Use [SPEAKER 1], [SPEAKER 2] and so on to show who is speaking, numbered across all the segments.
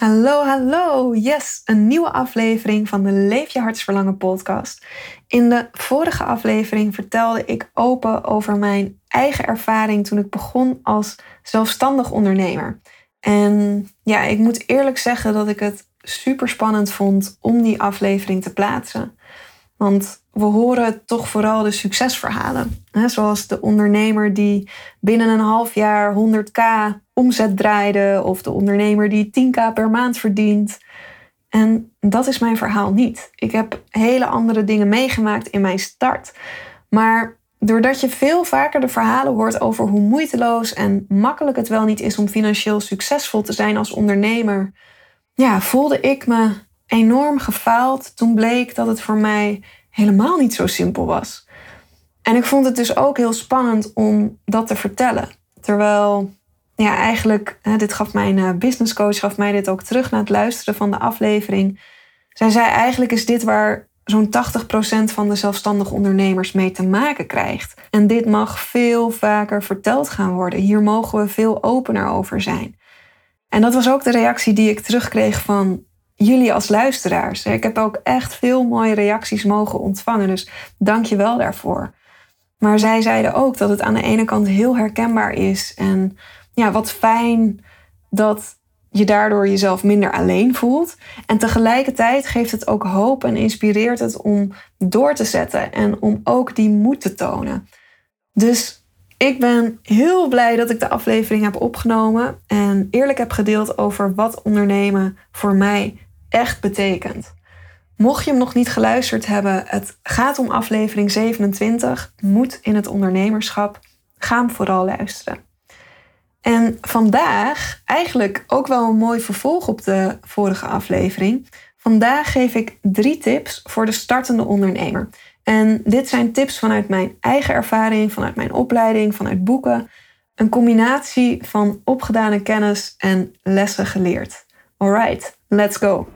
[SPEAKER 1] Hallo, hallo. Yes, een nieuwe aflevering van de Leef je hartsverlangen podcast. In de vorige aflevering vertelde ik open over mijn eigen ervaring toen ik begon als zelfstandig ondernemer. En ja, ik moet eerlijk zeggen dat ik het super spannend vond om die aflevering te plaatsen. Want we horen toch vooral de succesverhalen. Zoals de ondernemer die binnen een half jaar 100k omzet draaide. Of de ondernemer die 10k per maand verdient. En dat is mijn verhaal niet. Ik heb hele andere dingen meegemaakt in mijn start. Maar doordat je veel vaker de verhalen hoort over hoe moeiteloos en makkelijk het wel niet is om financieel succesvol te zijn als ondernemer, ja, voelde ik me enorm gefaald toen bleek dat het voor mij helemaal niet zo simpel was. En ik vond het dus ook heel spannend om dat te vertellen. Terwijl, ja, eigenlijk, dit gaf mijn eh, business coach gaf mij dit ook terug na het luisteren van de aflevering. Zij zei eigenlijk is dit waar zo'n 80% van de zelfstandige ondernemers mee te maken krijgt. En dit mag veel vaker verteld gaan worden. Hier mogen we veel opener over zijn. En dat was ook de reactie die ik terugkreeg van jullie als luisteraars. Ik heb ook echt veel mooie reacties mogen ontvangen, dus dank je wel daarvoor. Maar zij zeiden ook dat het aan de ene kant heel herkenbaar is en ja, wat fijn dat je daardoor jezelf minder alleen voelt. En tegelijkertijd geeft het ook hoop en inspireert het om door te zetten en om ook die moed te tonen. Dus ik ben heel blij dat ik de aflevering heb opgenomen en eerlijk heb gedeeld over wat ondernemen voor mij echt betekent. Mocht je hem nog niet geluisterd hebben, het gaat om aflevering 27, Moed in het ondernemerschap. Ga hem vooral luisteren. En vandaag, eigenlijk ook wel een mooi vervolg op de vorige aflevering. Vandaag geef ik drie tips voor de startende ondernemer. En dit zijn tips vanuit mijn eigen ervaring, vanuit mijn opleiding, vanuit boeken. Een combinatie van opgedane kennis en lessen geleerd. Alright, let's go!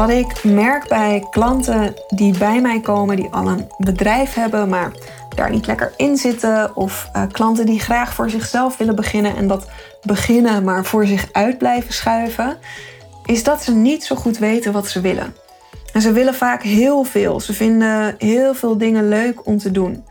[SPEAKER 1] Wat ik merk bij klanten die bij mij komen, die al een bedrijf hebben, maar daar niet lekker in zitten, of uh, klanten die graag voor zichzelf willen beginnen en dat beginnen maar voor zich uit blijven schuiven, is dat ze niet zo goed weten wat ze willen. En ze willen vaak heel veel. Ze vinden heel veel dingen leuk om te doen.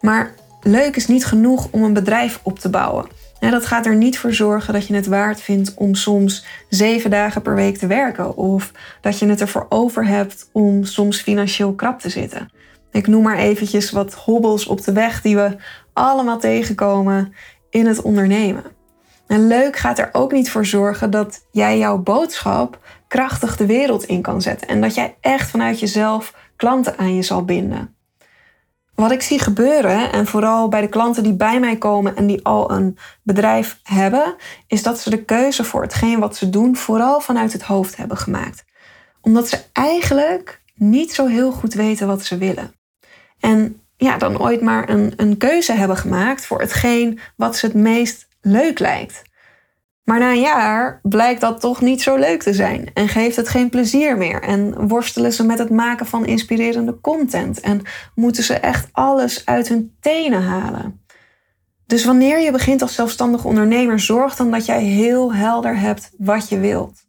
[SPEAKER 1] Maar leuk is niet genoeg om een bedrijf op te bouwen dat gaat er niet voor zorgen dat je het waard vindt om soms zeven dagen per week te werken. Of dat je het ervoor over hebt om soms financieel krap te zitten. Ik noem maar eventjes wat hobbels op de weg die we allemaal tegenkomen in het ondernemen. En leuk gaat er ook niet voor zorgen dat jij jouw boodschap krachtig de wereld in kan zetten. En dat jij echt vanuit jezelf klanten aan je zal binden. Wat ik zie gebeuren, en vooral bij de klanten die bij mij komen en die al een bedrijf hebben, is dat ze de keuze voor hetgeen wat ze doen vooral vanuit het hoofd hebben gemaakt. Omdat ze eigenlijk niet zo heel goed weten wat ze willen. En ja, dan ooit maar een, een keuze hebben gemaakt voor hetgeen wat ze het meest leuk lijkt. Maar na een jaar blijkt dat toch niet zo leuk te zijn en geeft het geen plezier meer en worstelen ze met het maken van inspirerende content en moeten ze echt alles uit hun tenen halen. Dus wanneer je begint als zelfstandig ondernemer, zorg dan dat jij heel helder hebt wat je wilt.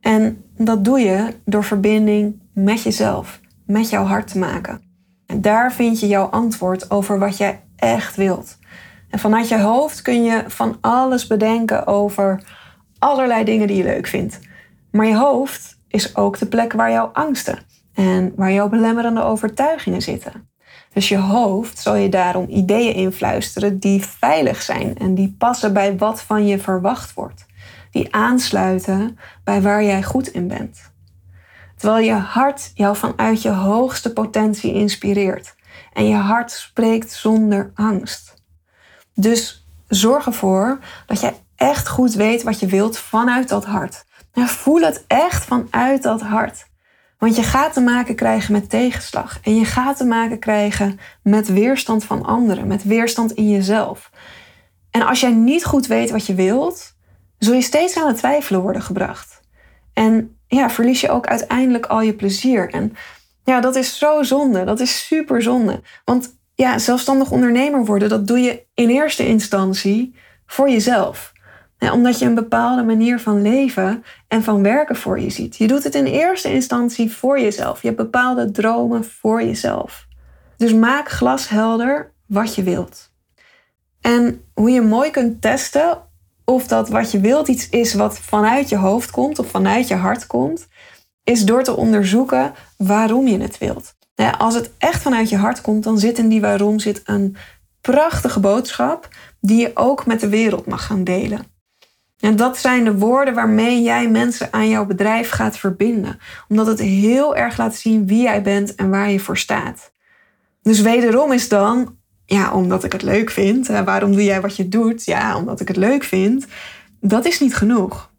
[SPEAKER 1] En dat doe je door verbinding met jezelf, met jouw hart te maken. En daar vind je jouw antwoord over wat jij echt wilt. En vanuit je hoofd kun je van alles bedenken over allerlei dingen die je leuk vindt. Maar je hoofd is ook de plek waar jouw angsten en waar jouw belemmerende overtuigingen zitten. Dus je hoofd zal je daarom ideeën influisteren die veilig zijn en die passen bij wat van je verwacht wordt. Die aansluiten bij waar jij goed in bent. Terwijl je hart jou vanuit je hoogste potentie inspireert en je hart spreekt zonder angst. Dus zorg ervoor dat jij echt goed weet wat je wilt vanuit dat hart. voel het echt vanuit dat hart. Want je gaat te maken krijgen met tegenslag. En je gaat te maken krijgen met weerstand van anderen, met weerstand in jezelf. En als jij niet goed weet wat je wilt, zul je steeds aan het twijfelen worden gebracht. En ja, verlies je ook uiteindelijk al je plezier. En ja, dat is zo zonde. Dat is super zonde. Want ja, zelfstandig ondernemer worden, dat doe je in eerste instantie voor jezelf. omdat je een bepaalde manier van leven en van werken voor je ziet. Je doet het in eerste instantie voor jezelf. Je hebt bepaalde dromen voor jezelf. Dus maak glashelder wat je wilt. En hoe je mooi kunt testen of dat wat je wilt iets is wat vanuit je hoofd komt of vanuit je hart komt, is door te onderzoeken waarom je het wilt. Als het echt vanuit je hart komt, dan zit in die waarom zit een prachtige boodschap die je ook met de wereld mag gaan delen. En dat zijn de woorden waarmee jij mensen aan jouw bedrijf gaat verbinden, omdat het heel erg laat zien wie jij bent en waar je voor staat. Dus wederom is dan, ja, omdat ik het leuk vind. waarom doe jij wat je doet? Ja, omdat ik het leuk vind. Dat is niet genoeg.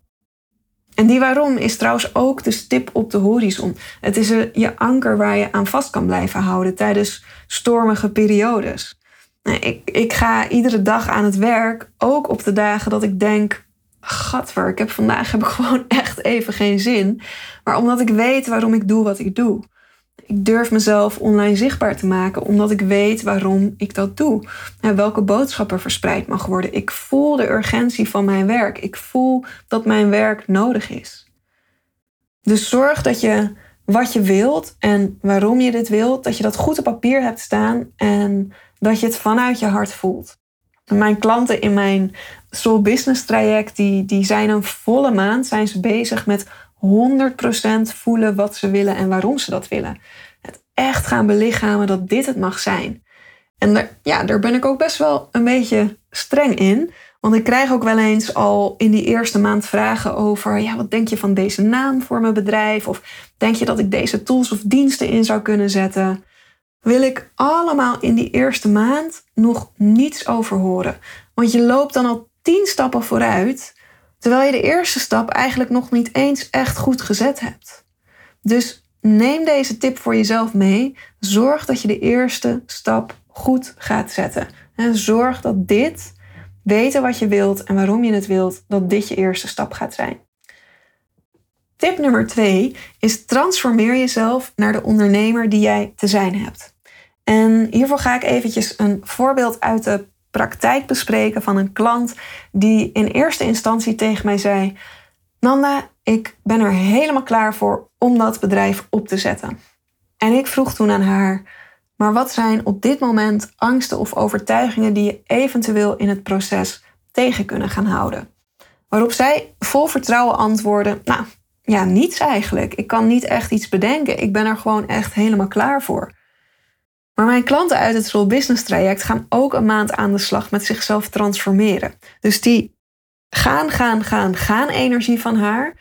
[SPEAKER 1] En die waarom is trouwens ook de stip op de horizon. Het is je anker waar je aan vast kan blijven houden tijdens stormige periodes. Ik, ik ga iedere dag aan het werk, ook op de dagen dat ik denk: Gadver, ik heb vandaag heb ik gewoon echt even geen zin. Maar omdat ik weet waarom ik doe wat ik doe. Ik durf mezelf online zichtbaar te maken omdat ik weet waarom ik dat doe. En welke boodschappen verspreid mag worden. Ik voel de urgentie van mijn werk. Ik voel dat mijn werk nodig is. Dus zorg dat je wat je wilt en waarom je dit wilt, dat je dat goed op papier hebt staan en dat je het vanuit je hart voelt. Mijn klanten in mijn Soul Business traject, die, die zijn een volle maand zijn ze bezig met 100% voelen wat ze willen en waarom ze dat willen. Het echt gaan belichamen dat dit het mag zijn. En ja, daar ben ik ook best wel een beetje streng in. Want ik krijg ook wel eens al in die eerste maand vragen over: ja, wat denk je van deze naam voor mijn bedrijf? Of denk je dat ik deze tools of diensten in zou kunnen zetten? Wil ik allemaal in die eerste maand nog niets over horen. Want je loopt dan al tien stappen vooruit Terwijl je de eerste stap eigenlijk nog niet eens echt goed gezet hebt. Dus neem deze tip voor jezelf mee. Zorg dat je de eerste stap goed gaat zetten. En zorg dat dit, weten wat je wilt en waarom je het wilt, dat dit je eerste stap gaat zijn. Tip nummer twee is transformeer jezelf naar de ondernemer die jij te zijn hebt. En hiervoor ga ik eventjes een voorbeeld uit de praktijk bespreken van een klant die in eerste instantie tegen mij zei: Nanda, ik ben er helemaal klaar voor om dat bedrijf op te zetten. En ik vroeg toen aan haar: Maar wat zijn op dit moment angsten of overtuigingen die je eventueel in het proces tegen kunnen gaan houden? Waarop zij vol vertrouwen antwoordde: Nou, ja, niets eigenlijk. Ik kan niet echt iets bedenken. Ik ben er gewoon echt helemaal klaar voor. Maar mijn klanten uit het Soul Business traject gaan ook een maand aan de slag met zichzelf transformeren. Dus die gaan, gaan, gaan, gaan energie van haar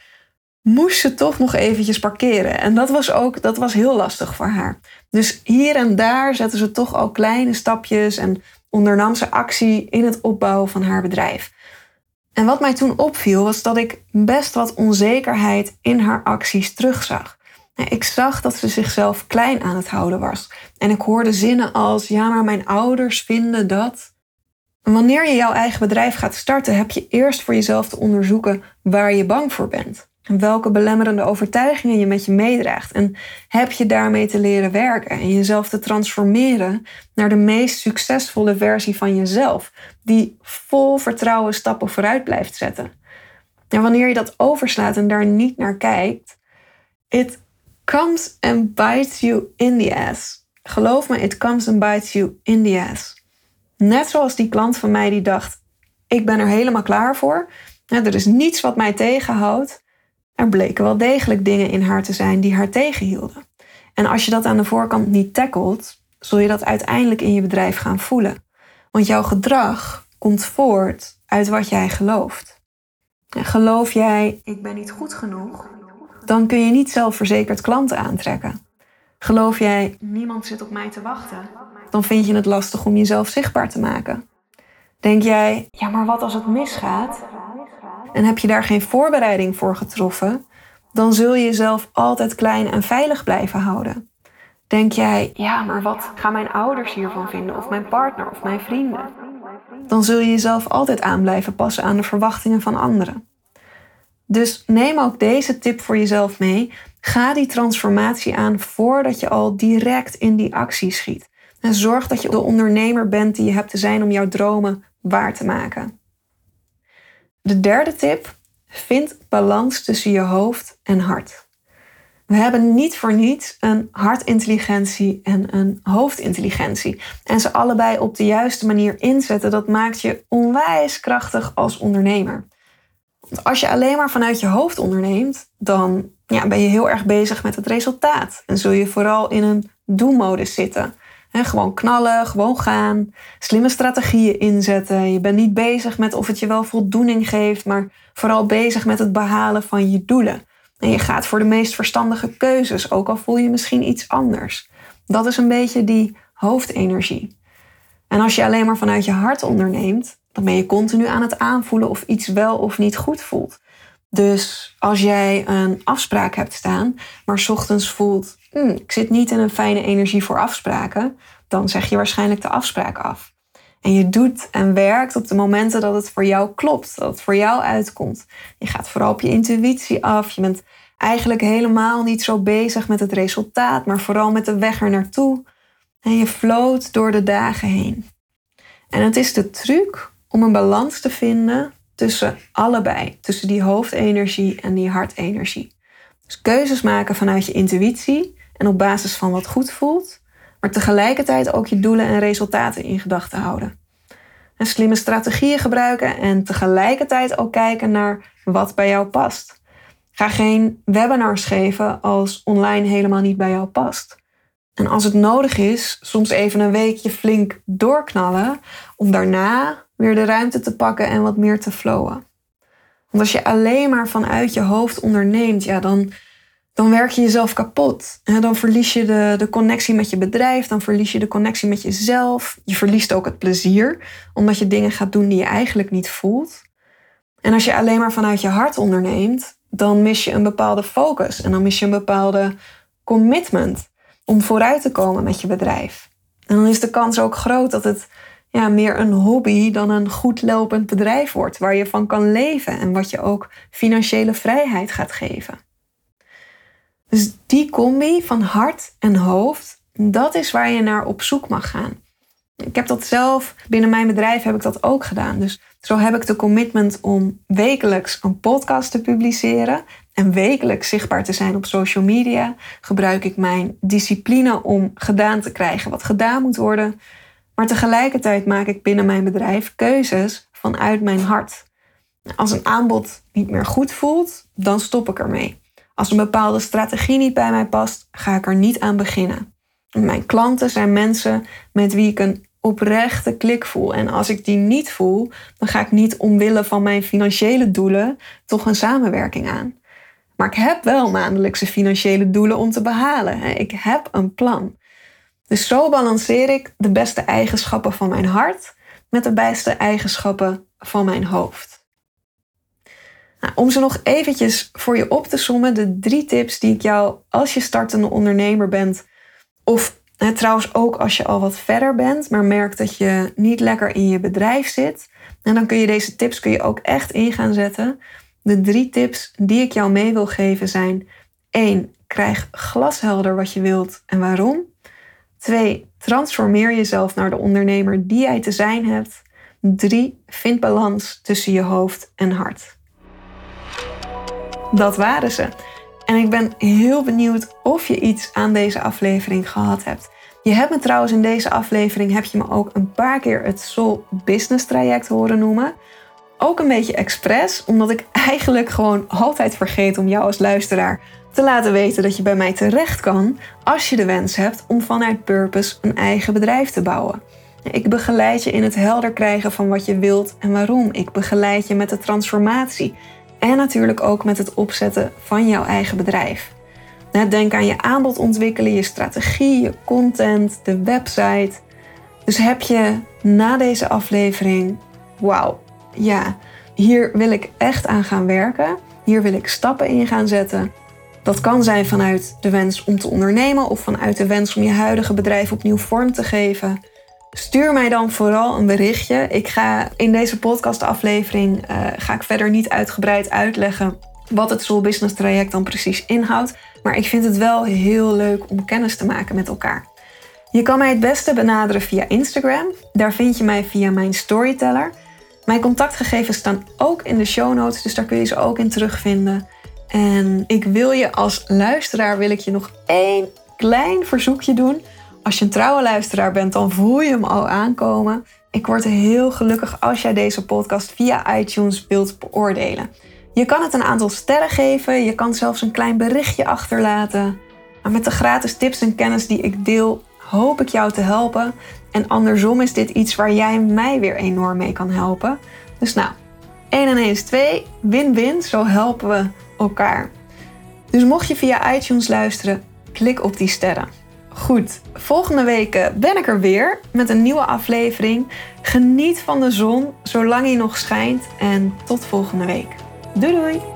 [SPEAKER 1] moest ze toch nog eventjes parkeren. En dat was ook dat was heel lastig voor haar. Dus hier en daar zetten ze toch al kleine stapjes en ondernam ze actie in het opbouwen van haar bedrijf. En wat mij toen opviel was dat ik best wat onzekerheid in haar acties terugzag. Ik zag dat ze zichzelf klein aan het houden was. En ik hoorde zinnen als: Ja, maar mijn ouders vinden dat. Wanneer je jouw eigen bedrijf gaat starten, heb je eerst voor jezelf te onderzoeken waar je bang voor bent. En welke belemmerende overtuigingen je met je meedraagt. En heb je daarmee te leren werken en jezelf te transformeren naar de meest succesvolle versie van jezelf, die vol vertrouwen stappen vooruit blijft zetten. En wanneer je dat overslaat en daar niet naar kijkt, it comes and bites you in the ass. Geloof me, it comes and bites you in the ass. Net zoals die klant van mij die dacht: ik ben er helemaal klaar voor. er is niets wat mij tegenhoudt. Er bleken wel degelijk dingen in haar te zijn die haar tegenhielden. En als je dat aan de voorkant niet tackelt, zul je dat uiteindelijk in je bedrijf gaan voelen. Want jouw gedrag komt voort uit wat jij gelooft. En geloof jij, ik ben niet goed genoeg, dan kun je niet zelfverzekerd klanten aantrekken. Geloof jij, niemand zit op mij te wachten, dan vind je het lastig om jezelf zichtbaar te maken. Denk jij, ja, maar wat als het misgaat? En heb je daar geen voorbereiding voor getroffen, dan zul je jezelf altijd klein en veilig blijven houden. Denk jij, ja, maar wat gaan mijn ouders hiervan vinden, of mijn partner, of mijn vrienden? Dan zul je jezelf altijd aan blijven passen aan de verwachtingen van anderen. Dus neem ook deze tip voor jezelf mee. Ga die transformatie aan voordat je al direct in die actie schiet. En zorg dat je de ondernemer bent die je hebt te zijn om jouw dromen waar te maken. De derde tip: vind balans tussen je hoofd en hart. We hebben niet voor niets een hartintelligentie en een hoofdintelligentie. En ze allebei op de juiste manier inzetten, dat maakt je onwijs krachtig als ondernemer. Als je alleen maar vanuit je hoofd onderneemt, dan ja, ben je heel erg bezig met het resultaat. En zul je vooral in een do-modus zitten. gewoon knallen, gewoon gaan, slimme strategieën inzetten. Je bent niet bezig met of het je wel voldoening geeft, maar vooral bezig met het behalen van je doelen. En je gaat voor de meest verstandige keuzes, ook al voel je misschien iets anders. Dat is een beetje die hoofdenergie. En als je alleen maar vanuit je hart onderneemt, dan ben je continu aan het aanvoelen of iets wel of niet goed voelt. Dus als jij een afspraak hebt staan, maar ochtends voelt, hm, ik zit niet in een fijne energie voor afspraken, dan zeg je waarschijnlijk de afspraak af. En je doet en werkt op de momenten dat het voor jou klopt, dat het voor jou uitkomt. Je gaat vooral op je intuïtie af. Je bent eigenlijk helemaal niet zo bezig met het resultaat, maar vooral met de weg er naartoe. En je floot door de dagen heen. En het is de truc om een balans te vinden tussen allebei, tussen die hoofdenergie en die hartenergie. Dus keuzes maken vanuit je intuïtie en op basis van wat goed voelt, maar tegelijkertijd ook je doelen en resultaten in gedachten houden. En slimme strategieën gebruiken en tegelijkertijd ook kijken naar wat bij jou past. Ga geen webinars geven als online helemaal niet bij jou past. En als het nodig is, soms even een weekje flink doorknallen om daarna weer de ruimte te pakken en wat meer te flowen. Want als je alleen maar vanuit je hoofd onderneemt, ja, dan, dan werk je jezelf kapot. Dan verlies je de, de connectie met je bedrijf, dan verlies je de connectie met jezelf. Je verliest ook het plezier, omdat je dingen gaat doen die je eigenlijk niet voelt. En als je alleen maar vanuit je hart onderneemt, dan mis je een bepaalde focus en dan mis je een bepaalde commitment om vooruit te komen met je bedrijf. En dan is de kans ook groot dat het ja, meer een hobby dan een goed lopend bedrijf wordt waar je van kan leven en wat je ook financiële vrijheid gaat geven. Dus die combi van hart en hoofd, dat is waar je naar op zoek mag gaan. Ik heb dat zelf, binnen mijn bedrijf heb ik dat ook gedaan. Dus zo heb ik de commitment om wekelijks een podcast te publiceren en wekelijks zichtbaar te zijn op social media. Gebruik ik mijn discipline om gedaan te krijgen wat gedaan moet worden. Maar tegelijkertijd maak ik binnen mijn bedrijf keuzes vanuit mijn hart. Als een aanbod niet meer goed voelt, dan stop ik ermee. Als een bepaalde strategie niet bij mij past, ga ik er niet aan beginnen. Mijn klanten zijn mensen met wie ik een oprechte klik voel. En als ik die niet voel, dan ga ik niet omwille van mijn financiële doelen toch een samenwerking aan. Maar ik heb wel maandelijkse financiële doelen om te behalen. Ik heb een plan. Dus zo balanceer ik de beste eigenschappen van mijn hart met de beste eigenschappen van mijn hoofd. Nou, om ze nog eventjes voor je op te sommen, de drie tips die ik jou als je startende ondernemer bent, of hè, trouwens ook als je al wat verder bent, maar merkt dat je niet lekker in je bedrijf zit, en dan kun je deze tips kun je ook echt in gaan zetten. De drie tips die ik jou mee wil geven zijn: 1. Krijg glashelder wat je wilt en waarom. 2. Transformeer jezelf naar de ondernemer die jij te zijn hebt. 3. Vind balans tussen je hoofd en hart. Dat waren ze. En ik ben heel benieuwd of je iets aan deze aflevering gehad hebt. Je hebt me trouwens in deze aflevering heb je me ook een paar keer het Soul Business traject horen noemen. Ook een beetje expres, omdat ik eigenlijk gewoon altijd vergeet om jou als luisteraar te laten weten dat je bij mij terecht kan als je de wens hebt om vanuit Purpose een eigen bedrijf te bouwen. Ik begeleid je in het helder krijgen van wat je wilt en waarom. Ik begeleid je met de transformatie en natuurlijk ook met het opzetten van jouw eigen bedrijf. Denk aan je aanbod ontwikkelen, je strategie, je content, de website. Dus heb je na deze aflevering wauw, ja, hier wil ik echt aan gaan werken. Hier wil ik stappen in gaan zetten. Dat kan zijn vanuit de wens om te ondernemen of vanuit de wens om je huidige bedrijf opnieuw vorm te geven. Stuur mij dan vooral een berichtje. Ik ga in deze podcastaflevering uh, ga ik verder niet uitgebreid uitleggen wat het Soul Business traject dan precies inhoudt. Maar ik vind het wel heel leuk om kennis te maken met elkaar. Je kan mij het beste benaderen via Instagram. Daar vind je mij via mijn storyteller. Mijn contactgegevens staan ook in de show notes, dus daar kun je ze ook in terugvinden. En ik wil je als luisteraar wil ik je nog één klein verzoekje doen. Als je een trouwe luisteraar bent, dan voel je hem al aankomen. Ik word heel gelukkig als jij deze podcast via iTunes wilt beoordelen. Je kan het een aantal sterren geven, je kan zelfs een klein berichtje achterlaten. Maar met de gratis tips en kennis die ik deel, hoop ik jou te helpen. En andersom is dit iets waar jij mij weer enorm mee kan helpen. Dus nou, 1 en 1 is 2, win-win, zo helpen we elkaar. Dus mocht je via iTunes luisteren, klik op die sterren. Goed, volgende week ben ik er weer met een nieuwe aflevering. Geniet van de zon zolang hij nog schijnt en tot volgende week. Doei doei!